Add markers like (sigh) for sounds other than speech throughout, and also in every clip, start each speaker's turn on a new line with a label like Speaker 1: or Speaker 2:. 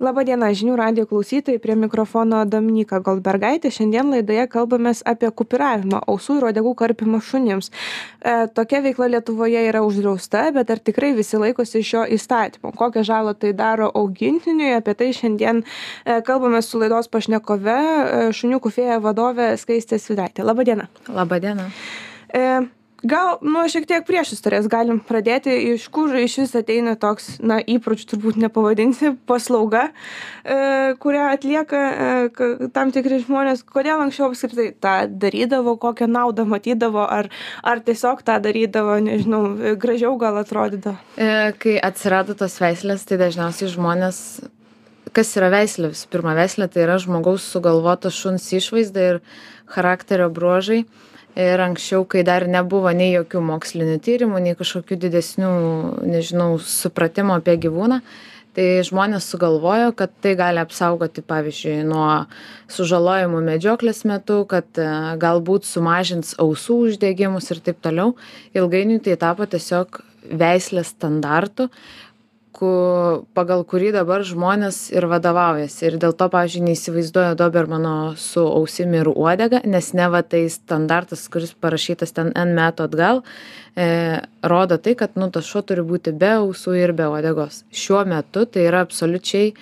Speaker 1: Labadiena, žinių radio klausytojai, prie mikrofono Dominika Goldbergaitė. Šiandien laidoje kalbamės apie kupiravimą, ausų ir odegų karpimą šunims. E, tokia veikla Lietuvoje yra uždrausta, bet ar tikrai visi laikosi šio įstatymo? Kokią žalą tai daro augintiniui? Apie tai šiandien e, kalbame su laidos pašnekove, e, šuniukų fėja vadovė Skaistė Svidaitė. Labadiena.
Speaker 2: Labadiena.
Speaker 1: E, gal nuo šiek tiek priešistorės galim pradėti. Iš kur išvis ateina toks na įpročiu turbūt nepavadinsi (laughs) paslauga e, kurią atlieka e, tam tikri žmonės. Kodėl anksčiau apskritai tą darydavo kokią naudą matydavo ar ar tiesiog tą darydavo nežinau gražiau gal atrodydavo?
Speaker 2: E, kai atsirado tos veislės tai dažniausiai žmonės kas yra veislė? Visų pirma veislė tai yra žmogaus sugalvota šuns išvaizda ir charakterio bruožai ir anksčiau kai dar nebuvo nei jokių mokslinių tyrimų nei kažkokių didesnių nežinau supratimo apie gyvūną tai žmonės sugalvojo kad tai gali apsaugoti pavyzdžiui nuo sužalojimų medžioklės metu kad e, galbūt sumažins ausų uždegimus ir taip toliau. Ilgainiui tai tapo tiesiog veislės standartu ku pagal kurį dabar žmonės ir vadovaujasi. Ir dėl to pavyzdžiui neįsivaizduoja dobermano su ausim ir uodega nes neva tai standartas kuris parašytas ten n metų atgal e, rodo tai kad nu tas šuo turi būti be ausų ir be uodegos. Šiuo metu tai yra absoliučiai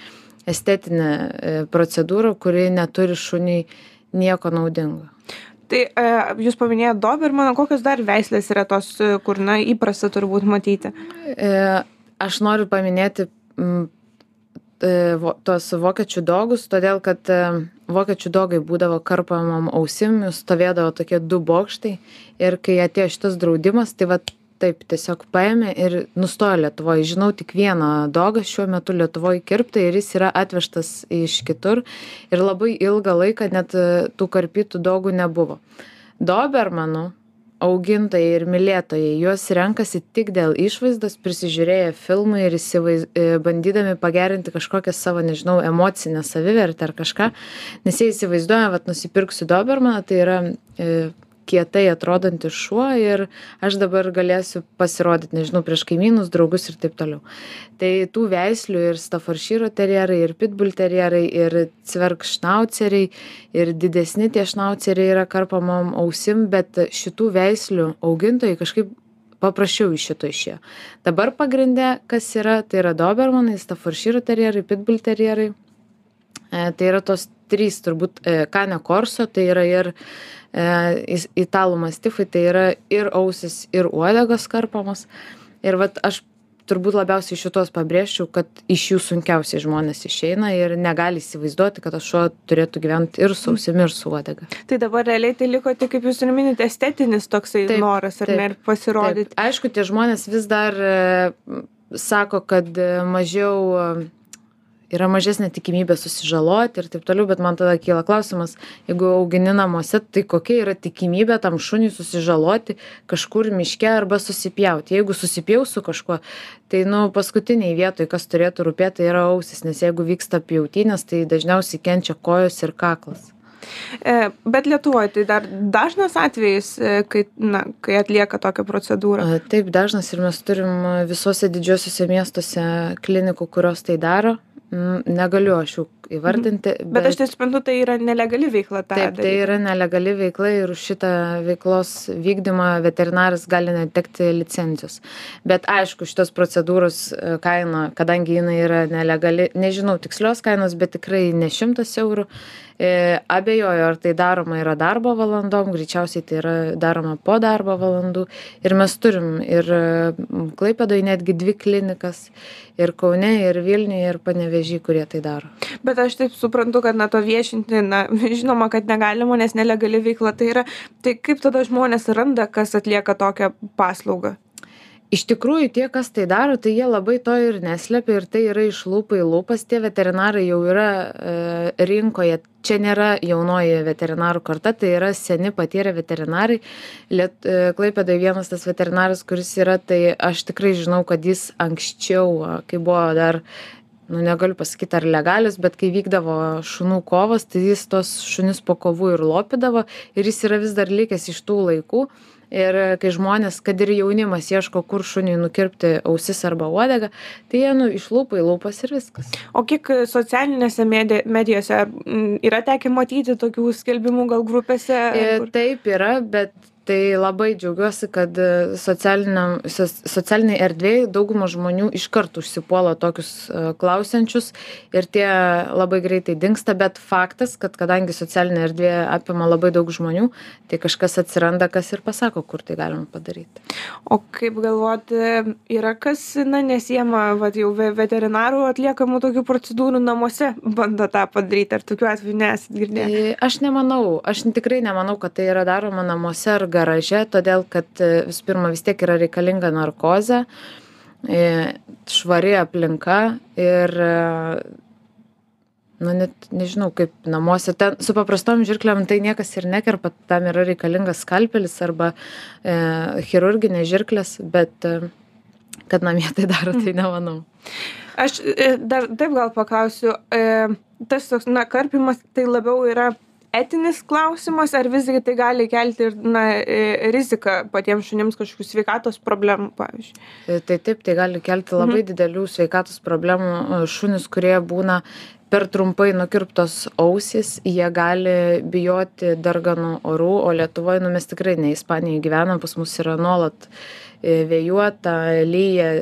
Speaker 2: estetinė e, procedūra kuri neturi šuniui nieko naudingo.
Speaker 1: Tai e, jūs paminėjot Dobermaną, kokios dar veislės yra tos, kur, na, įprasta turbūt matyti?
Speaker 2: E, aš noriu paminėti m, e, vo, tuos vokiečių dogus, todėl kad e, vokiečių dogai būdavo karpamam ausim, stovėdavo tokie du bokštai ir kai atėjo šitas draudimas, tai va taip tiesiog paėmė ir nustojo Lietuvoje. Žinau tik vieną dogą šiuo metu Lietuvoje kirptą ir jis yra atvežtas iš kitur ir labai ilgą laiką net e, tų karpytų dogų nebuvo. Dobermanų augintojai ir mylėtojai. Juos renkasi tik dėl išvaizdos prisižiūrėję filmų ir įsivaiz e, bandydami pagerinti kažkokią savo nežinau emocinę savivertę ar kažką. Nes jie įsivaizduoja vat nusipirksiu dobermaną tai yra e, kietai atrodantis šuo ir aš dabar galėsiu pasirodyt nežinau prieš kaimynus draugus ir taip toliau. Tai tų veislių ir staforšyro terjerai ir pitbulterjerai ir cvergšnauceriai ir didesni tie šnauceriai yra karpomom ausim bet šitų veislių augintojai kažkaip paprasčiau iš šito išėjo. Dabar pagrinde kas yra tai yra dobermanai staforšyro terjerai pitbulterjerai e, tai yra tos trys turbūt e, kane korso tai yra ir e, italų mastifai tai yra ir ausys ir uodegos karpomos. Ir vat aš turbūt labiausiai šituos pabrėžčiau kad iš jų sunkiausiai žmonės išeina ir negali įsivaizduoti kad šuo turėtų gyvent ir su ausimi ir su uodega.
Speaker 1: Tai dabar realiai tai liko tik kaip jūs ir minite estetinis toksai
Speaker 2: Taip,
Speaker 1: noras ar
Speaker 2: taip,
Speaker 1: ne ir pasirodyti.
Speaker 2: Taip. aišku tie žmonės vis dar e, sako kad e, mažiau yra mažesnė tikimybė susižaloti ir taip toliau bet man tada kyla klausimas jeigu augini namuose tai kokia yra tikimybė tam šuniui susižaloti kažkur miške arba susipjauti jeigu susipjaus su kažkuo tai nu paskutinėj vietoj kas turėtų rūpėt tai yra ausys nes jeigu vyksta pjautynės tai dažniausiai kenčia kojos ir kaklas
Speaker 1: E, bet Lietuvoje tai dar dažnas atvejis, e, kai, na, kai atlieka tokią procedūrą.
Speaker 2: Taip, dažnas ir mes turim visuose didžiosiuose miestuose klinikų, kurios tai daro. Mm, negaliu aš jų įvardinti.
Speaker 1: Bet, bet aš tai suprantu, tai yra nelegali veikla.
Speaker 2: Taip,
Speaker 1: daryti.
Speaker 2: tai yra nelegali veikla ir už šitą veiklos vykdymą veterinaras gali netekti licencijos. Bet aišku, šitos procedūros e, kaina, kadangi jinai yra nelegali, nežinau tikslios kainos, bet tikrai ne šimtas eurų E, abejoju, ar tai daroma yra darbo valandom, greičiausiai tai yra daroma po darbo valandų. Ir mes turim ir Klaipėdoje netgi dvi klinikas, ir Kaune, ir Vilniuje, ir Panevežį, kurie tai daro.
Speaker 1: Bet aš taip suprantu, kad na to viešinti, na, (laughs) žinoma, kad negalima, nes nelegali veikla tai yra. Tai kaip tada žmonės randa, kas atlieka tokią paslaugą?
Speaker 2: iš tikrųjų tie kas tai daro tai jie labai to ir neslepia ir tai yra iš lūpų į lūpas tie veterinarai jau yra e, rinkoje čia nėra jaunoji veterinarų karta tai yra seni patyrę veterinarai liet e, klaipėdoj vienas tas veterinaras kuris yra tai aš tikrai žinau kad jis anksčiau kai buvo dar nu negaliu pasakyt ar legalios bet kai vykdavo šunų kovos tai jis tuos šunis po kovų ir lopydavo ir jis yra vis dar likęs iš tų laikų. Ir kai žmonės kad ir jaunimas ieško kur šuniui nukirpti ausis arba uodegą tai jie nu iš lūpų į lūpas ir viskas.
Speaker 1: O kiek socialinėse medi medijose yra tekę matyti tokių skelbimų gal grupėse
Speaker 2: e, taip yra bet tai labai džiaugiuosi kad e, socialiniam soc- socialinėj erdvėj dauguma žmonių iškart užsipuola tokius e, klausiančius ir tie labai greitai dingsta bet faktas kad kadangi socialinė erdvė apima labai daug žmonių tai kažkas atsiranda kas ir pasako kur tai galima padaryti.
Speaker 1: O kaip galvot e, yra kas na nesiema vat jau ve veterinarų atliekamų tokių procedūrų namuose bando tą padaryt ar tokių atvejų nesat girdėję?
Speaker 2: Tai aš nemanau aš tikrai nemanau kad tai yra daroma namuose ar garaže todėl kad e, visų pirma vis tiek yra reikalinga narkozė e, švari aplinka ir e, nu net nežinau kaip namuose ten su paprastom žirklėm tai niekas ir nekerpa tam yra reikalingas skalpelis arba e, chirurginės žirklės bet e, kad namie tai daro tai nemanau.
Speaker 1: Aš dar taip gal paklausiu e, tas toks na karpymas tai labiau yra etinis klausimas ar visgi tai gali kelti ir na e, riziką patiems šunims kažkokių sveikatos problemų pavyzdžiui
Speaker 2: E, Tai taip, tai gali kelti labai didelių sveikatos problemų. E, Šunys, kurie būna per trumpai nukirptos ausys, jie gali bijoti darganų orų, o Lietuvoje, nu mes tikrai ne Ispanijoje gyvenam, pas mus yra nuolat e, vėjuota, lyja,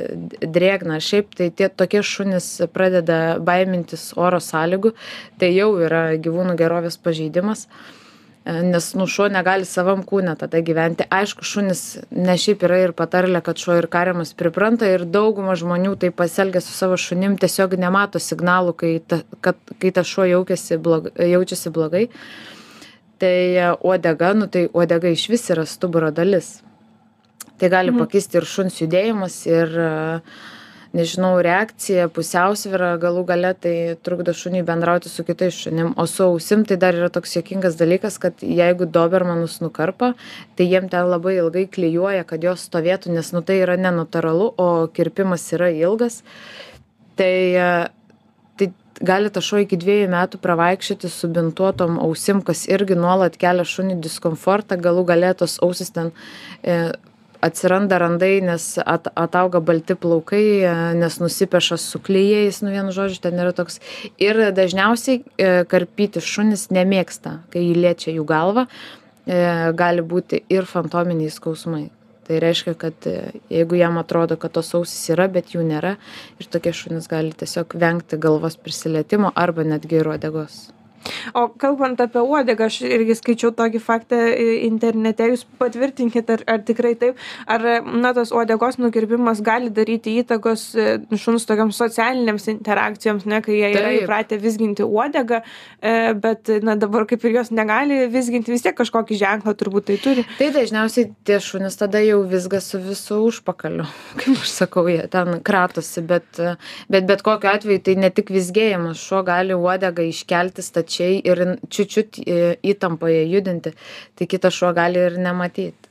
Speaker 2: drėgna. Šiaip tai tie tokie šunys pradeda baimintis oro sąlygų, tai jau yra gyvūnų gerovės pažeidimas. E, nes nu šuo negali savam kūne tada gyventi aišku šunys ne šiaip yra ir patarlė kad šuo ir kariamas pripranta ir dauguma žmonių taip pasielgia su savo šunim tiesiog nemato signalų kai ta kad kai tas šuo jaukiasi blog jaučiasi blogai tai e, uodega nu tai uodega išvis yra stuburo dalis tai gali pakisti ir šuns judėjimas ir e, nežinau reakcija pusiausvyra. Galų gale tai trukdo šuniui bendrauti su kitais šunim. O su ausim tai dar yra toks juokingas dalykas kad jeigu dobermanus nukarpo tai jiem ten labai ilgai klijuoja kad jos stovėtų nes nu tai yra nenatūralu o kirpimas yra ilgas. Tai e, tai gali tas šuo iki dviejų metų pravaikščioti su bintuotom ausim kas irgi nuolat kelia šuniui diskomfortą. Galų gale tos ausys ten e, atsiranda randai nes at atauga balti plaukai e, nes nusipeša su klijais nu vienu žodžiu ten yra toks. Ir dažniausiai e, karpyti šunys nemėgsta kai jį liečia jų galvą e, gali būti ir fantominiai skausmai. Tai reiškia kad jeigu jam atrodo kad tos ausys yra bet jų nėra ir tokie šunys gali tiesiog vengti galvos prisilietimo arba netgi ir uodegos
Speaker 1: o kalbant apie uodegą aš irgi skaičiau tokį faktą i- internete. Jūs patvirtinkit ar ar tikrai taip? Ar na tas uodegos nukirpimas gali daryti įtakos e, šuns tokioms socialinėms interakcijoms ne kai jie yra
Speaker 2: Taip.
Speaker 1: įpratę vizginti uodegą e, bet na dabar kaip ir jos negali vizginti vis tiek kažkokį ženklą turbūt tai turi.
Speaker 2: Tai dažniausiai tie šunys tada jau vizga su visu užpakaliu (laughs) kaip aš sakau jie ten kratosi bet bet bet kokiu atveju tai ne tik vizgėjimas šuo gali uodegą iškelti stačiai ir in- čiut čiut e, įtampoje judinti tai kitas šuo gali ir nematyt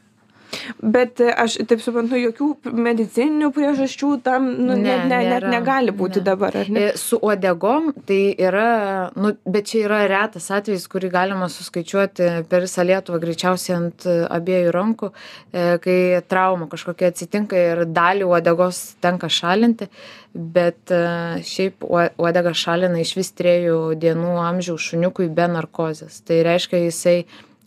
Speaker 1: bet e, aš taip suprantu jokių medicininių priežasčių tam nu
Speaker 2: Ne,
Speaker 1: net ne net negali būti
Speaker 2: Ne.
Speaker 1: dabar ar ne
Speaker 2: E, Su uodegom tai yra, nu, bet čia yra retas atvejis, kurį galima suskaičiuoti per visą Lietuvą greičiausiai ant abiejų rankų, e, kai trauma kažkokia atsitinka ir dalį uodegos tenka šalinti, bet šiaip uodegą šalina iš vis trejų dienų amžiaus šuniukui be narkozės. Tai reiškia, jisai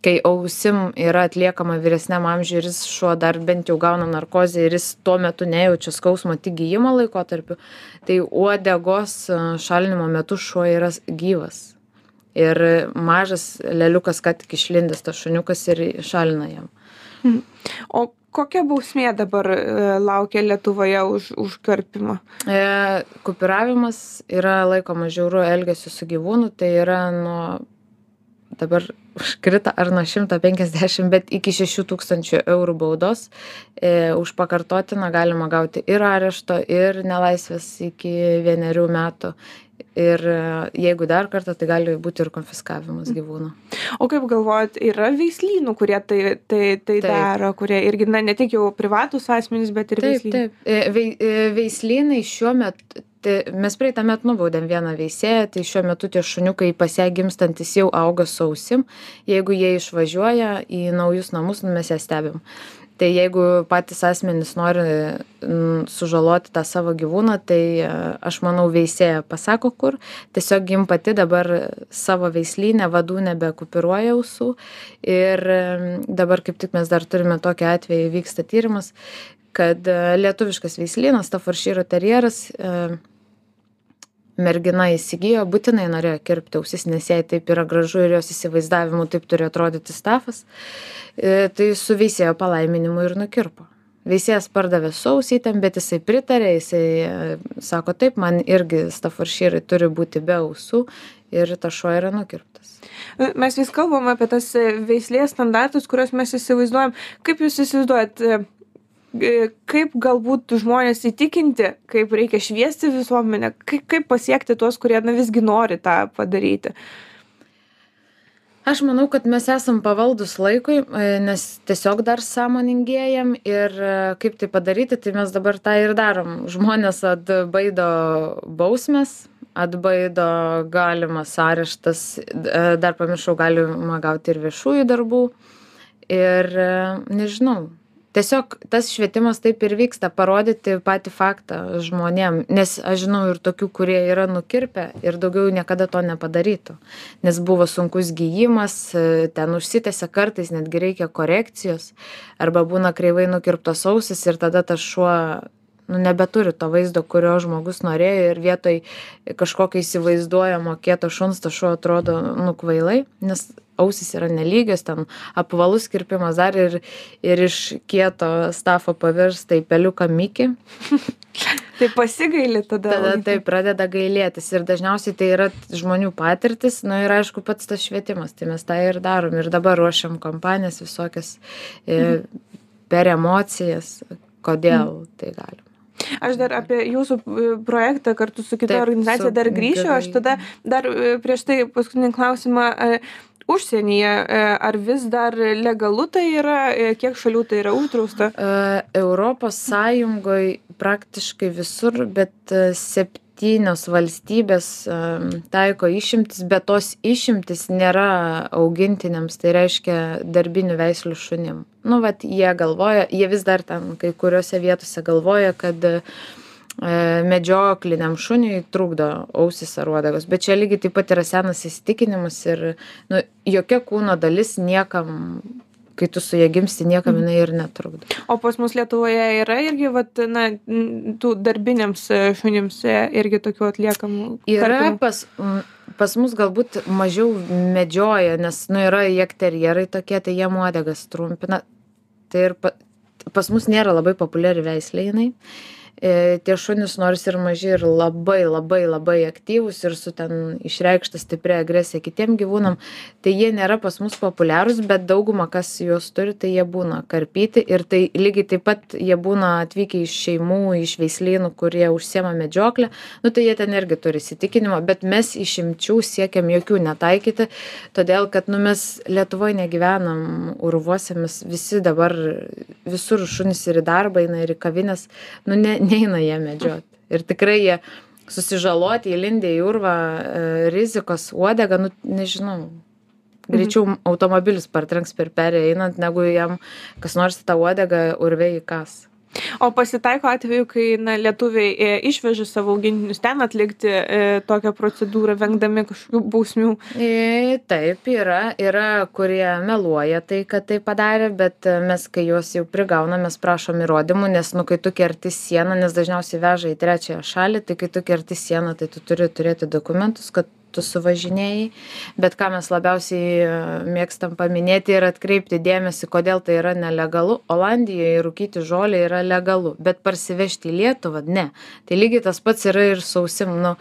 Speaker 2: kai ausim yra atliekama vyresniam amžiui ir jis šuo dar bent jau gauna narkozę ir jis tuo metu nejaučia skausmo tik gijimo laikotarpiu, tai uodegos e, šalinimo metu šuo yra gyvas. Ir mažas leliukas, kad tik išlindęs tas šuniukas ir šalina jam.
Speaker 1: o kokia bausmė dabar e, laukia lietuvoje už už karpymą
Speaker 2: E, kupiravimas yra laikomas žiauru elgesiu su gyvūnu, tai yra nuo dabar krita ar nuo 150, bet iki 6000 eurų baudos. E, už pakartotiną galima gauti ir arešto, ir nelaisvės iki vienerių metų. Ir e, jeigu dar kartą, tai gali būti ir konfiskavimas gyvūno.
Speaker 1: o kaip galvojat yra veislynų kurie tai tai tai
Speaker 2: Taip.
Speaker 1: daro kurie irgi na ne tik jau privatūs asmenys bet ir
Speaker 2: Taip,
Speaker 1: veislynai
Speaker 2: taip. E, vei- e, Veislynai šiuo metu, tai mes praeitą met nubaudėm vieną veisėją tai šiuo metu tie šuniukai pas ją gimstantys jau auga su ausim. Jeigu jie išvažiuoja į naujus namus nu mes ją stebim. Tai jeigu patys asmenys nori mm, sužaloti tą savo gyvūną tai e, aš manau veisėja pasako kur. Tiesiog jin pati dabar savo veislyne vadų nebekupiruoja ausų. Ir dabar kaip tik mes dar turime tokį atvejį vyksta tyrimas kad e, lietuviškas veislynas staforšyro terjeras e, mergina įsigijo būtinai norėjo kirpti ausis nes jai taip yra gražu ir jos įsivaizdavimu taip turi atrodyti stafas. E, tai su veisėjo palaiminimu ir nukirpo. Veisėjas pardavė su ausytėm bet jisai pritarė jisai e, sako taip man irgi staforšyrai turi būti be ausų ir tas šuo yra nukirptas.
Speaker 1: E, mes vis kalbam apie tas veislės standartus kuriuos mes įsivaizduojam. Kaip jūs įsivaizduojat kaip galbūt žmones įtikinti kaip reikia šviesti visuomenę kaip kaip pasiekti tuos kurie na visgi nori tą padaryti?
Speaker 2: Aš manau kad mes esam pavaldūs laikui e, nes tiesiog dar sąmoningėjam ir e, kaip tai padaryti tai mes dabar tą ir darom. Žmones atbaido bausmės atbaido galimas areštas dar pamiršau galima gauti ir viešųjų darbų. Ir nežinau tiesiog tas švietimas taip ir vyksta parodyti patį faktą žmonėm nes aš žinau ir tokių kurie yra nukirpę ir daugiau niekada to nepadarytų. Nes buvo sunkus gijimas ten užsitęsia kartais netgi reikia korekcijos arba būna kreivai nukirptos ausys ir tada tas šuo nu nebeturi to vaizdo kurio žmogus norėjo ir vietoj kažkokio įsivaizduojamo kieto šuns tas šuo atrodo nu kvailai nes ausys yra nelygios ten apvalus kirpimas dar ir ir iš kieto stafo pavirsta į peliuką mikį (laughs)
Speaker 1: tai pasigaili tada
Speaker 2: tada taip pradeda gailėtis ir dažniausiai tai yra žmonių patirtys na ir aišku pats tas švietimas tai mes tą ir darom. Ir dabar ruošiam kampanijas visokias e, per emocijas kodėl tai galima
Speaker 1: Aš dar apie jūsų e, projektą kartu su kita Taip, organizacija dar grįšiu. Aš tada dar e, prieš tai paskutinį klausimą. E, užsienyje, ar vis dar legalu tai yra, kiek šalių tai yra uždrausta?
Speaker 2: Europos Sąjungoje praktiškai visur, bet septyni septynios valstybės taiko išimtis bet tos išimtys nėra augintiniams tai reiškia darbinių veislių šunim. Nu vat jie galvoja jie vis dar ten kai kuriose vietose galvoja kad e, medžiokliniam šuniui trukdo ausys ar uodegos. Bet čia lygiai taip pat yra senas įsitikinimas ir nu jokia kūno dalis niekam kai tu su ja gimsti niekam jinai ir netrukdo.
Speaker 1: O pas mus Lietuvoje yra irgi, vat, na, tų darbiniams e, šunims e, irgi tokių atliekamų.
Speaker 2: Yra kartimų. pas, pas mus galbūt mažiau medžioja, nes, nu, yra jekterjerai tokie, tai jie nuodegas trumpina. Tai ir pa, pas mus nėra labai populiari veislė jinai. Uh, tie šunys nors ir maži ir labai labai labai aktyvūs ir su ten išreikšta stipria agresija kitiem gyvūnam tai jie nėra pas mus populiarūs bet dauguma kas juos turi tai jie būna karpyti ir tai lygiai taip pat jie būna atvykę iš šeimų iš veislynų kurie užsiema medžiokle nu tai jie ten irgi turi įsitikinimą bet mes išimčių siekiam jokių netaikyti todėl kad nu mes lietuvoj negyvenam urvuose mes visi dabar visur šunys ir į darbą eina ir į kavines nu ne neina jie medžiot. Ir tikrai jie susižaloti, įlindę į urvą, e, rizikos uodegą, nu nežinau. Greičiau mhm. automobilis partrenks per perėją einant, negu jam kas nors tą uodegą urvė įkas.
Speaker 1: O pasitaiko atveju, kai na, lietuviai e, išveža savo augintinius ten atlikti e, tokią procedūrą, vengdami kažkokių bausmių.
Speaker 2: E, taip, yra, yra, kurie meluoja tai, kad tai padarė, bet mes, kai juos jau prigauname, mes prašom įrodymų, nes, nu, kai tu kerti sieną, nes dažniausiai veža į trečiąją šalį, tai kai tu kerti sieną, tai tu turi turėti dokumentus, kad tu suvažinėjai bet ką mes labiausiai e, mėgstam paminėti ir atkreipti dėmesį kodėl tai yra nelegalu. Olandijoj rūkyti žolę yra legalu bet parsivežti į lietuvą? Ne. Tai lygiai tas pats yra ir su ausim. Nu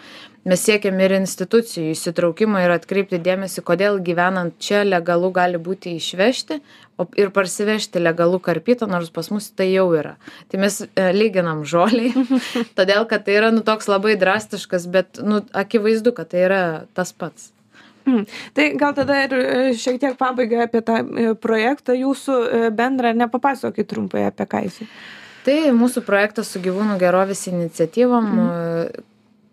Speaker 2: mes siekiam ir institucijų įsitraukimo ir atkreipti dėmesį kodėl gyvenant čia legalu gali būti išvežti o ir parsivežti legalu karpytą nors pas mus tai jau yra tai mes e, lyginam žolei (laughs) todėl kad tai yra nu toks labai drastiškas bet nu akivaizdu kad tai yra tas pats
Speaker 1: Mm. Tai gal tada ir e, šiek tiek pabaigai apie tą e, projektą jūsų bendrą, nepapasakokit trumpai apie ką jis.
Speaker 2: Tai mūsų projektas su gyvūnų gerovės iniciatyvom mm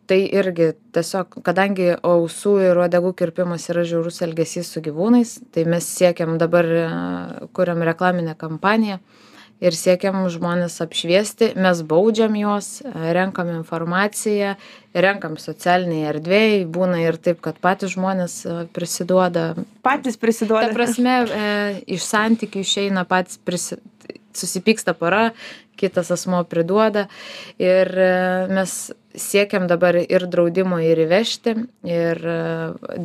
Speaker 2: tai irgi tiesiog kadangi ausų ir uodegų kirpimas yra žiaurus elgesys su gyvūnais tai mes siekiam dabar kuriam reklaminę kampaniją ir siekiam žmones apšviesti mes baudžiam juos renkam informaciją renkam socialinėj erdvėj būna ir taip kad patys žmonės prisiduoda.
Speaker 1: Patys
Speaker 2: ta
Speaker 1: prisiduoda
Speaker 2: prasme e, iš santykių išeina patys prisi susipyksta pora kitas asmuo priduoda ir e, mes siekiam dabar ir draudimo ir įvežti ir e,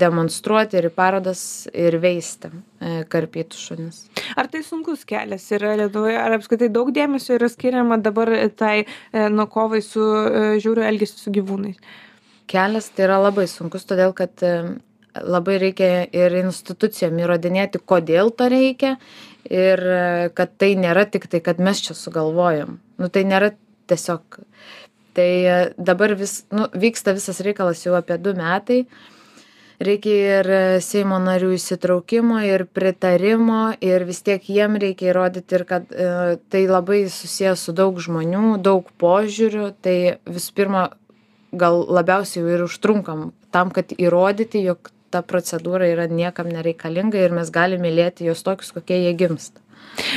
Speaker 2: demonstruoti ir į parodas ir veisti e, karpytus šunis.
Speaker 1: Ar tai sunkus kelias yra lietuvoje? Ar apskritai daug dėmesio yra skiriama dabar tai nu kovai su žiauriu elgesiu su gyvūnais?
Speaker 2: Kelias tai yra labai sunkus todėl kad labai reikia ir institucijom įrodinėti kodėl to reikia ir kad tai nėra tiktai kad mes čia sugalvojom. Nu tai nėra tiesiog tai dabar vis nu vyksta visas reikalas jau apie du metai. Reikia ir seimo narių įsitraukimo ir pritarimo ir vis tiek jiem reikia įrodyti ir kad e, tai labai susiję su daug žmonių daug požiūrių. Tai visų pirma gal labiausiai ir užtrunkam tam kad įrodyti jog ta procedūra yra niekam nereikalinga ir mes galim mylėti juos tokius kokie jie gimsta.
Speaker 1: E,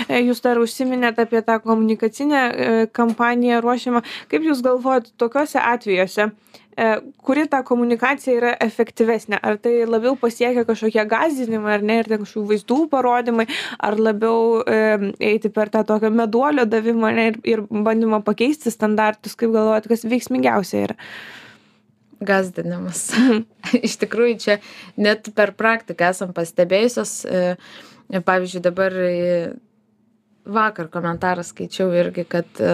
Speaker 1: jūs dar užsiminėt apie tą komunikacinę e, kampaniją ruošiamą. Kaip Jūs galvojat tokiuose atvejuose, e, kuri ta komunikacija yra efektyvesnė? Ar tai labiau pasiekia kažkokie gazdinimai, ar ne, ir kažkokių vaizdų parodymai, ar labiau e, eiti per tą tokio meduolio davimą ne, ir, ir bandymą pakeisti standartus, kaip galvojat, kas veiksmingiausia yra?
Speaker 2: Gazdinimas. (laughs) Iš tikrųjų, čia net per praktiką esam pastebėjusios. E, pavyzdžiui dabar vakar komentarą skaičiau irgi kad e,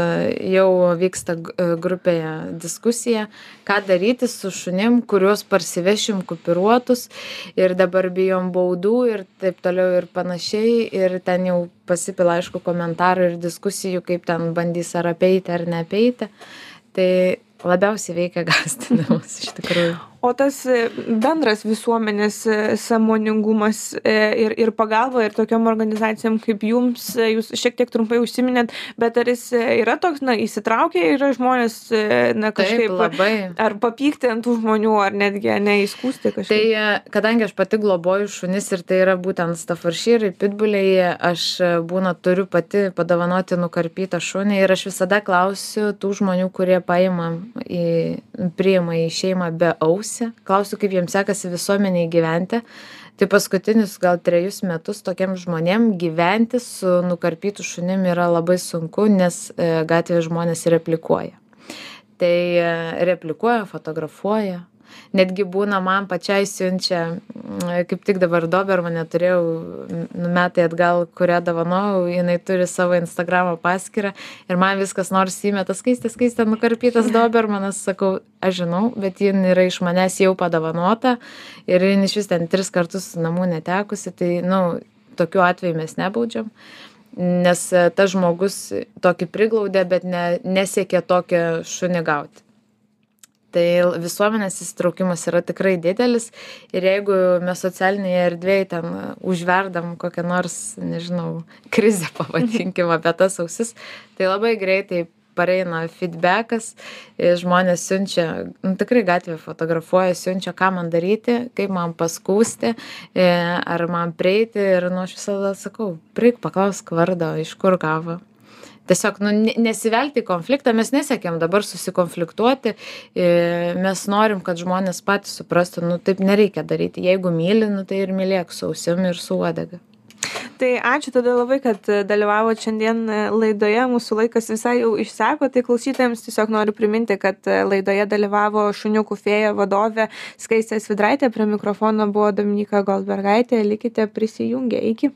Speaker 2: jau vyksta e, grupėje diskusija ką daryti su šunim kuriuos parsivešim kupiruotus ir dabar bijom baudų ir taip toliau ir panašiai. Ir ten jau pasipila aišku komentarų ir diskusijų kaip ten bandys ar apeiti ar neapeiti. Tai labiausiai veikia gąsdinimas iš tikrųjų
Speaker 1: o tas e, bendras visuomenės e, sąmoningumas e, ir ir pagalba ir tokiom organizacijom kaip jums jūs šiek tiek trumpai užsiminėt bet ar jis yra toks na įsitraukę yra žmonės na kažkaip
Speaker 2: labai.
Speaker 1: ar papykti ant tų žmonių ar netgi ane įskųsti kažkaip?
Speaker 2: Tai kadangi aš pati globoju šunis ir tai yra būtent staforšyrai pitbuliai aš būna turiu pati padovanoti nukarpytą šunį ir aš visada klausiu tų žmonių kurie paima į priima į šeimą be aus klausia klausiu kaip jiem sekasi visuomenėj gyventi. Tai paskutinius gal trejus metus tokiem žmonėm gyventi su nukarpytu šunim yra labai sunku nes e, gatvėje žmonės replikuoja. Tai e, replikuoja fotografuoja netgi būna man pačiai siunčia mm, kaip tik dabar dobermanę turėjau nu metai atgal kurią dovanojau jinai turi savo instagramo paskyrą ir man vis kas nors įmeta skaiste skaiste nukarpytas dobermanas sakau aš žinau bet jin yra iš manęs jau padovanota ir jin išvis ten tris kartus namų netekusi tai nu tokių atvejų mes nebaudžiam nes tas žmogus tokį priglaudė bet ne nesiekė tokį šunį gauti tai visuomenės įsitraukimas yra tikrai didelis ir jeigu mes socialinėje erdvėj ten užverdam kokią nors nežinau krizę (laughs) pavadinkim apie tas ausis tai labai greitai pareina fidbekas žmonės siunčia nu tikrai gatvėje fotografuoja siunčia ką man daryti kaip man paskųsti e, ar man prieiti ir nu aš visada sakau prieik paklausk vardo iš kur gavo tiesiog nu ne nesivelti į konfliktą mes nesiekiam dabar susikonfliktuoti i mes norim kad žmonės patys suprastų nu taip nereikia daryti. Jeigu myli nu tai ir mylėk su ausim ir su uodega.
Speaker 1: Tai ačiū tada labai, kad dalyvavot šiandien laidoje, mūsų laikas visai jau išseko, tai klausytėjams tiesiog noriu priminti, kad laidoje dalyvavo šuniukų fėja vadovė Skaistė Svidraitė, prie mikrofono buvo Dominika Goldbergaitė, likite prisijungę, iki.